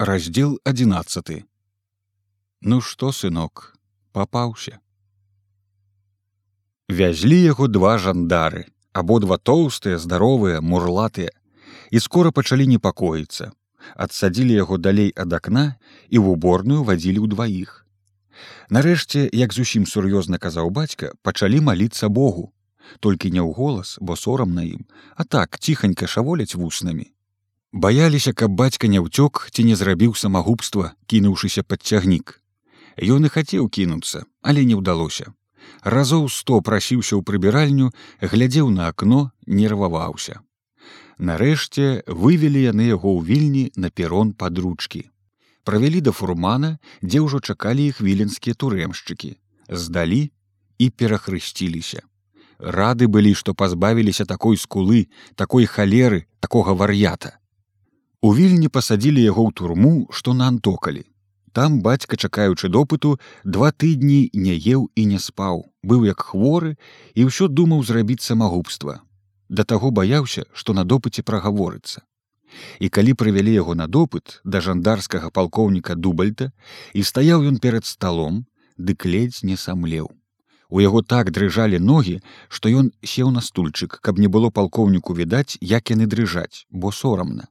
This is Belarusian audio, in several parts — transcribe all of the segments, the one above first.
раздзел 11 ну што сынок папаўся вязлі яго два жандары абодва тоўстыя здаровыя мурлатыя і скора пачалі непакоіцца. Адсадзілі яго далей ад акна і ў уборную вадзілі ўдваіх. Нарэшце як зусім сур'ёзна казаў бацька пачалі маліцца богу. Толькі не ў голас бо сорам на ім а так ціханька шаволяць вуснамі Баяліся, каб бацька не ўцёк ці не зрабіў самагубства, кінуўшыся пад цягнік. Ён і хацеў кінуцца, але не ўдалося. Разоў сто прасіўся ў прыбіральню, глядзеў на акно, нерваваўся. Нарэшце вывелі яны яго ў вільні на перон падручкі. Правялі да фурмана, дзе ўжо чакалі іх віленскія турэмшчыкі, здалі і перахрысціліся. Рады былі, што пазбавіліся такой скулы, такой халеры, такога вар'ята. У вільні пасадзілі яго ў турму, што на антокалі. Там бацька, чакаючы допыту, два тыдні не еў і не спаў, быў як хворы і ўсё думаў зрабіць самагубства. Да таго баяўся, што на допыце прагаворыцца. І калі прывялі яго на допыт да жандарскага палкоўніка дубальта і стаяў ён перад сталом, дык ледзь не самлеў. У яго так дрыжалі ногі, што ён сеў на стульчык, каб не было палкоўніку відаць, як яны дрыжаць, бо сорамна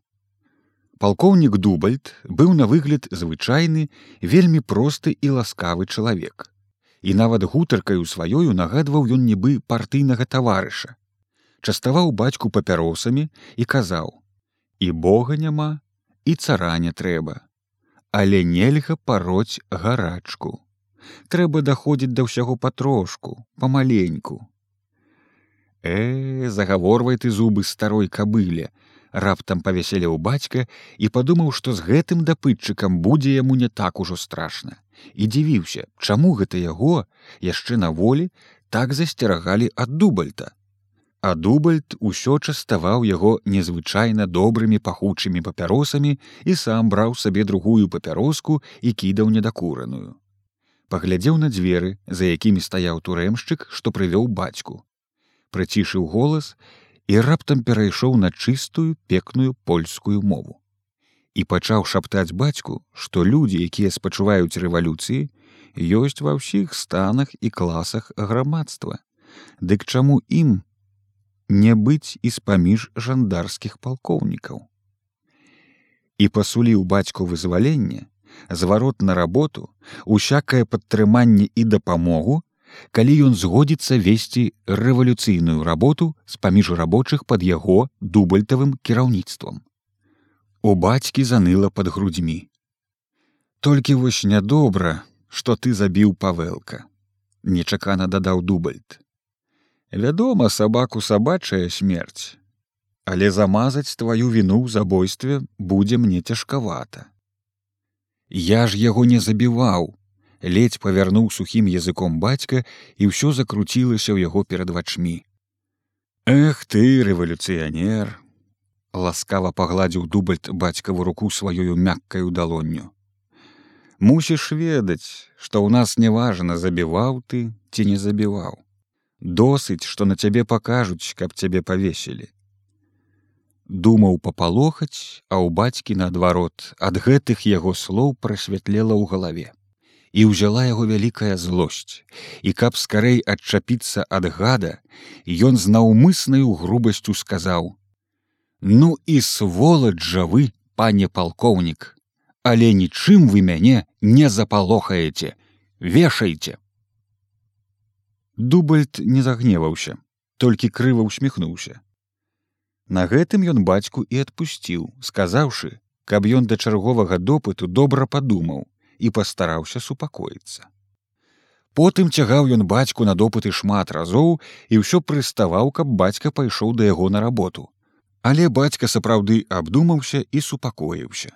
палкоўнік дубальд быў на выгляд звычайны вельмі просты і ласкавы чалавек. І нават гутаркаю сваёю нагадваў ён нібы партыйнага таварыша. Частаваў бацьку папяросамі і казаў і бога няма і цара не трэба але нельга пароць гарачку. Трэба даходзіць да ўсяго патрошку памаленьку э загаворвай ты зубы старой кабыле раптам павяселеў бацька і падумаў, што з гэтым дапытчыкам будзе яму не так ужо страшна. І дзівіўся, чаму гэта яго яшчэ на волі так засцерагалі ад дубальта. А дубальт усё частаваў яго незвычайна добрымі пахучымі папяросамі і сам браў сабе другую папяроску і кідаў недакураную. Паглядзеў на дзверы, за якімі стаяў турэмшчык, што прывёў бацьку. Прыцішыў голас і раптам перайшоў на чыстую пекную польскую мову. І пачаў шаптаць бацьку што людзі якія спачуваюць рэвалюцыі ёсць ва ўсіх станах і класах грамадства. Дык чаму ім не быць і з-паміж жандарскіх палкоўнікаў? І пасуліў бацьку вызваленне зварот на работу усякае падтрыманне і дапамогу калі ён згодзіцца весці рэвалюцыйную работу з-паміж рабочых пад яго дубальтавым кіраўніцтвам. У бацькі заныла под грудзьмі. Толькі вось нядобра, што ты забіў павэлка, нечакана дадаў дубальт. Вядома, сабаку сабачая смерць, але замазаць тваю віну ў забойстве будзе мне цяжкавата. Я ж яго не забіваў, ледзь павярнуў сухім языком бацька і ўсё закруцілася ў яго перад вачмі. Эх ты рэвалюцыянер ласкава пагладзіў дубальт бацькаву руку сваёю мяккаю далонню. Мусіш ведаць, што ў нас неважна забіваў ты ці не забіваў. Досыць, што на цябе пакажуць, каб цябе павесілі. Думаў папалохаць, а ў бацькі наадварот ад гэтых яго слоў прасвятлела ў галаве і ўзяла яго вялікая злосць. І каб скарэй адчапіцца ад гада ён з наўмыснаю грубасцю сказаў ну і сволач жа вы пане палкоўнік але нічым вы мяне не запалохаеце. Вешайце! Дубальт не загневаўся толькі крыва усміхнуўся. На гэтым ён бацьку і адпусціў сказаўшы каб ён да чарговага допыту добра падумаў і пастараўся супакоіцца. Потым цягаў ён бацьку на допыты шмат разоў і ўсё прыставаў, каб бацька пайшоў да яго на работу. Але бацька сапраўды абдумаўся і супакоіўся.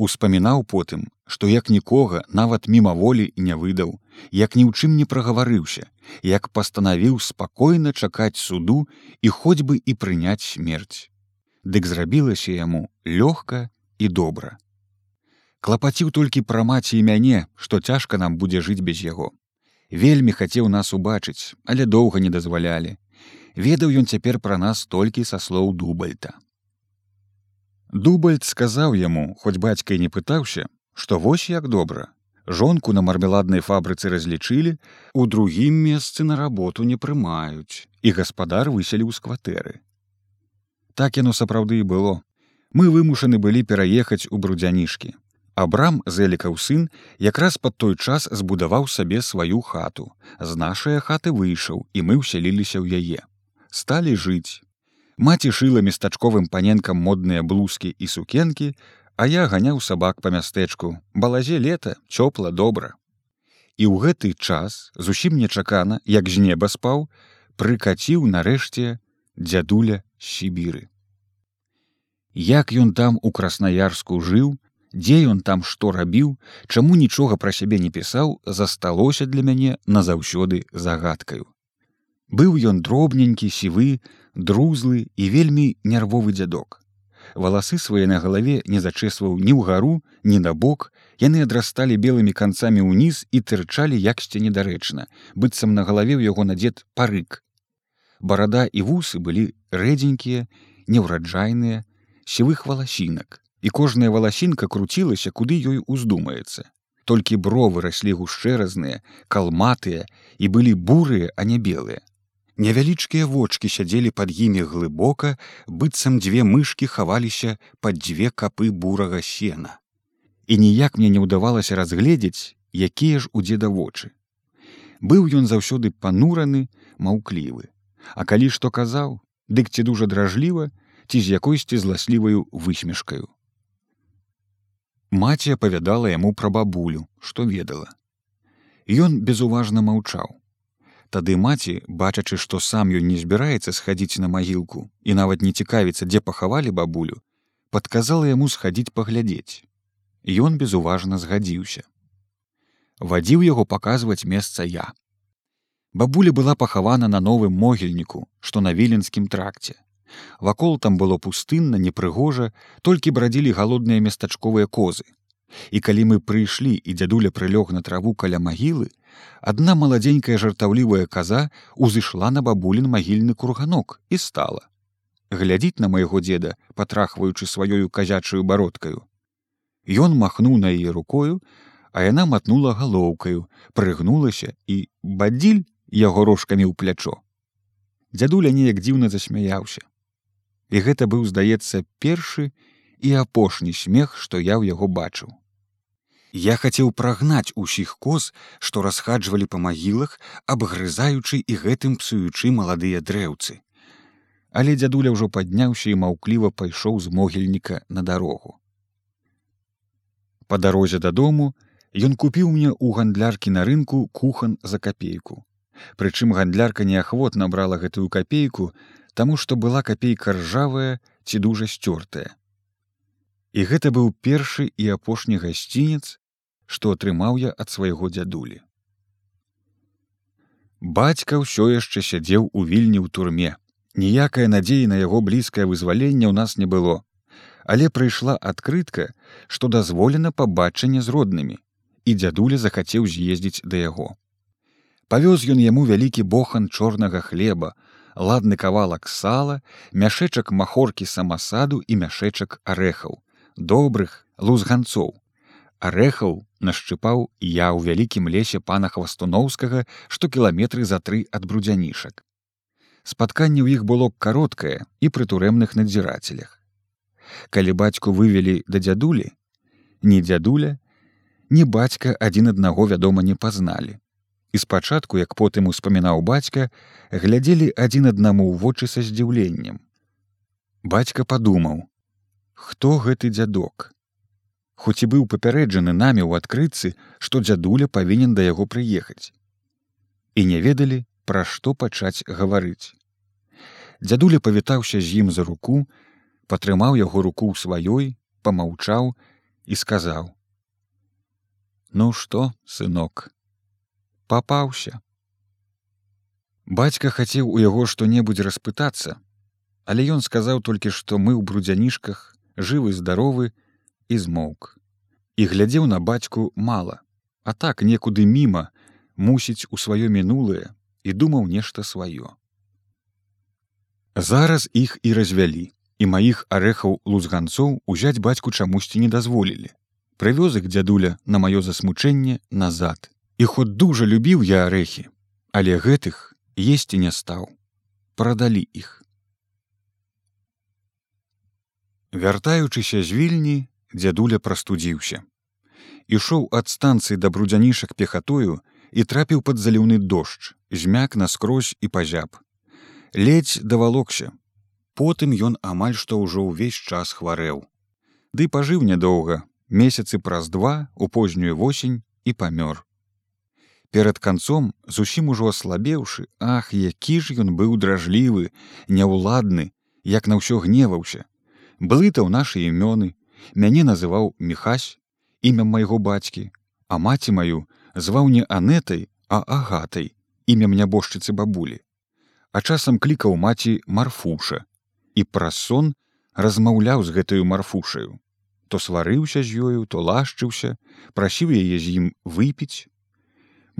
Успамінаў потым, што як нікога нават мімаволі не выдаў, як ні ў чым не прагаварыўся, як пастанавіў спакойна чакаць суду і хоць бы і прыняць смерць. Дык зрабілася яму лёгка і добра клапаціў толькі пра маці і мяне, што цяжка нам будзе жыць без яго. Вельмі хацеў нас убачыць, але доўга не дазвалялі. Ведаў ён цяпер пра нас толькі са слоў дубальта. Дубальд сказаў яму, хоць бацька і не пытаўся, што вось як добра. Жонку на мармеладнай фабрыцы разлічылі, у другім месцы на работу не прымаюць, і гаспадар выселіў з кватэры. Так яно сапраўды і было. Мы вымушаны былі пераехаць у брудзянішкі. Абрам зэлікаў сын якраз пад той час збудаваў сабе сваю хату. З нашай хаты выйшаў і мы ўсяліліся ў яе. Сталі жыць. Маці шыла местачковым паненкам модныя блузкі і сукенкі, а я ганяў сабак па мястэчку, балазе лета, цёпла добра. І ў гэты час зусім нечакана, як з неба спаў, прыкаціў нарэшце дзядуля сібіры. Як ён там у краснаярску жыў, дзе ён там што рабіў, чаму нічога пра сябе не пісаў, засталося для мяне назаўсёды загадкаю. Быў ён дробненькі сівы, друзлы і вельмі нервовы дзядок. Валасы свае на галаве не зачэсваў ні ўгару, ні на бок, яны адрасталі белымі канцамі ўніз і тырчалі яксьці недарэчна, быццам на галаве ў яго надзед парык. Барада і вусы былі рэдзенькія, неўраджайныя, сівых валасінак, і кожная валасінка круцілася, куды ёй уздумаецца. Толькі бровы раслі гушчэразныя, калматыя і былі бурыя, а не белыя. Невялічкія вочки сядзелі пад імі глыбока, быццам дзве мышкі хаваліся пад дзве капы бурага сена. І ніяк мне не ўдавалася разгледзець, якія ж у дзеда вочы. Быў ён заўсёды панураны, маўклівы. А калі што казаў, дык ці дужа дражліва, ці з якойсьці зласліваю высмешкаю. Маці апавядала яму пра бабулю, што ведала. Ён безуважна маўчаў. Тады маці, бачачы, што сам ён не збіраецца схадзіць на магілку і нават не цікавіцца, дзе пахавалі бабулю, падказала яму схадзіць паглядзець. Ён безуважна згадзіўся. Вадзіў яго паказваць месца я. Бабуля была пахавана на новым могільніку, што на віленскім тракце. Вакол там было пустынна, непрыгожа, толькі брадзілі галодныя местачковыя козы. І калі мы прыйшлі і дзядуля прылёг на траву каля магілы, адна маладзенькая жартаўлівая каза узышла на бабулін магільны курганок і стала. Глядзіць на майго дзеда, патрахваючы сваёю казячую бародкаю. Ён махнуў на яе рукою, а яна матнула галоўкаю, прыгнулася і бадзіль яго рожкамі ў плячо. Дзядуля неяк дзіўна засмяяўся і гэта быў здаецца першы і апошні смех што я ў яго бачыў. Я хацеў прагнаць усіх коз што расхаджвалі па магілах абгрызаючы і гэтым псуючы маладыя дрэўцы. Але дзядуля ўжо падняўся і маўкліва пайшоў з могільніка на дарогу. По дарозе дадому ён купіў мне ў гандляркі на рынку кухан за капейку прычым гандлярка неахвотна брала гэтую капейку таму што была капейка ржавая ці дужа сцёртая. І гэта быў першы і апошні гасцінец, што атрымаў я ад свайго дзядулі. Бацька ўсё яшчэ сядзеў у вільні ў турме. Ніякай надзеі на яго блізкае вызваленне ў нас не было. Але прыйшла адкрытка, што дазволена пабачанне з роднымі, і дзядуля захацеў з'ездзіць да яго. Павёз ён яму вялікі бохан чорнага хлеба, ладны кавалак сала, мяшэчак махоркі самасаду і мяшэчак арэхаў, добрых лузганцоў. Арэхаў нашчыпаў я ў вялікім лесе пана хвастуноўскага, што кіламетры за тры ад брудзянішак. Спатканне ў іх было кароткае і пры турэмных надзірацелях. Калі бацьку вывелі да дзядулі, ні дзядуля, ні бацька адзін аднаго вядома не пазналі і спачатку як потым успамінаў бацька глядзелі адзін аднаму ў вочы са здзіўленнем. Бацька падумаў хто гэты дзядок? Хоць і быў папярэджаны намі ў адкрыцы што дзядуля павінен да яго прыехаць. І не ведалі пра што пачаць гаварыць. Дзядуля павітаўся з ім за руку патрымаў яго руку ў сваёй помаўчаў і сказаў ну што сынок папаўся. Бацька хацеў у яго што-небудзь распытацца, але ён сказаў толькі, што мы ў брудзянішках жывы здаровы і змоўк. І глядзеў на бацьку мала, а так некуды міма мусіць у сваё мінулае і думаў нешта сваё. Зараз іх і развялі, і маіх арэхаў лузганцоў узяць бацьку чамусьці не дазволілі. Прывёз іх дзядуля на маё засмучэнне назад. І ход дужа любіў я арэхі, але гэтых есці не стаў. Прадалі іх. Вяртаючыся з вільні, дзядуля прастудзіўся. Ішоў ад станцыі да брудзянішак пехатою і трапіў пад заліўны дождж, змяк наскрозь і пазяб. Ледзь давалокся. Потым ён амаль што ўжо ўвесь час хварэў. Ды пажыў нядоўга, месяцы праз два у познюю восень і памёр. Перад канцом зусім ужо аслабеўшы, ах, які ж ён быў дражлівы, няўладны, як на ўсё гневаўся. Блытаў нашы імёны, мяне называў мехась, імя майго бацькі, а маці маю зваў не анетай, а агатай, імем нябожчыцы бабулі. А часам клікаў маці марфуша і праз сон размаўляў з гэтаю марфушаю то сварыўся з ёю, то лашчыўся, прасіў яе з ім выпіць.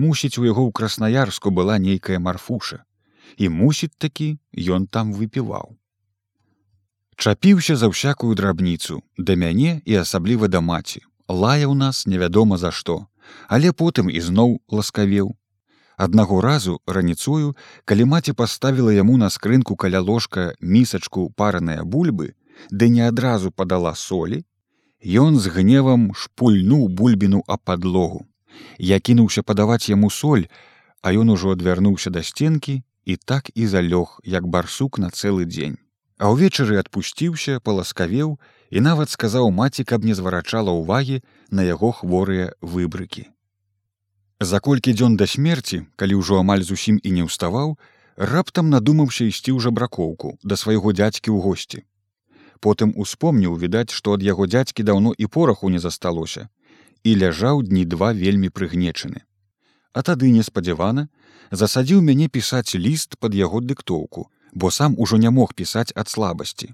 Мусіць, у яго ў краснаярску была нейкая марфуша, і мусіць такі ён там выпіваў. Чапіўся за ўсякую драбніцу, да мяне і асабліва да маці, лаяў нас невядома за што, але потым ізноў ласкавеў. Аднаго разу раніцою, калі маці паставіла яму на скрынку каля ложка місачку параныя бульбы, ды не адразу падала солі, Ён з гневам шпульнуў бульбіну а падлогу. Я кінуўся падаваць яму соль, а ён ужо адвярнуўся да сценкі і так і залёг, як барсук на цэлы дзень. А ўвечары адпусціўся, паласкавеў і нават сказаў маці, каб не зварачала ўвагі на яго хворыя выбрыкі. За колькі дзён да смерці, калі ўжо амаль зусім і не ўставаў, раптам надумаўся ісці ў жабракоўку да свайго дзядзькі ў госці потым успомніў відаць што ад яго дзядзькі даўно і пораху не засталося і ляжаў дні два вельмі прыгнечаны. А тады неспадзявана засадзіў мяне пісаць ліст под яго дыктоўку бо сам ужо не мог пісаць ад слабасці.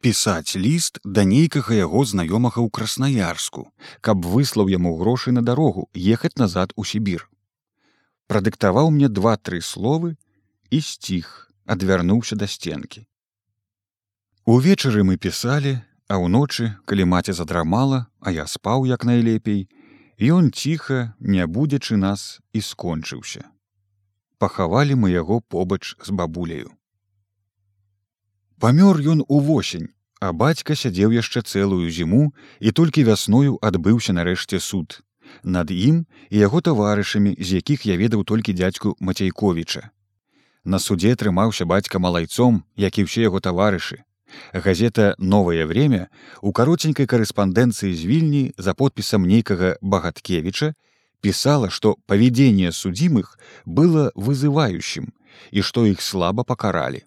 Пісаць ліст да нейкага яго знаёмага ў краснаярску каб выслаў яму грошы на дарогу ехаць назад у сібір. Прадыктаваў мне два-тры словы і сціх адвярнуўся да сценкі. Увечары мы пісалі, а ўночы, калі маці задрамала, а я спаў як найлепей, ён ціха, не будзячы нас і скончыўся. Пахавалі мы яго побач з бабуляю. Памёр ён увосень, а бацька сядзеў яшчэ цэлую зіму і толькі вясною адбыўся нарэшце суд. Над ім і яго таварышамі, з якіх я ведаў толькі дзядзьку Мацейковіча. На судзе трымаўся бацька малайцом, як і ўсе яго таварышы, Газета новое время у каротенькой карэспандэнцыі з вільні за подпісам нейкага багаткевича пісала, што павядзенне судзімых было вызывающим і што іх слаба пакаралі.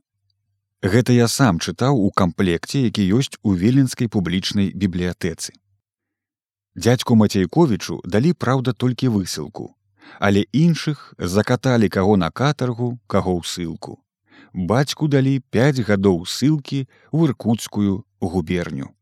Гэта я сам чытаў у камплекце, які ёсць у віленскай публічнай бібліятэцы. Дядзьку Мацейковічу далі праўда толькі высылку, але іншых закаталі каго на катаргу, каго ў ссылку бацьку далі пяць гадоў ссылкі ў іркутскую губерню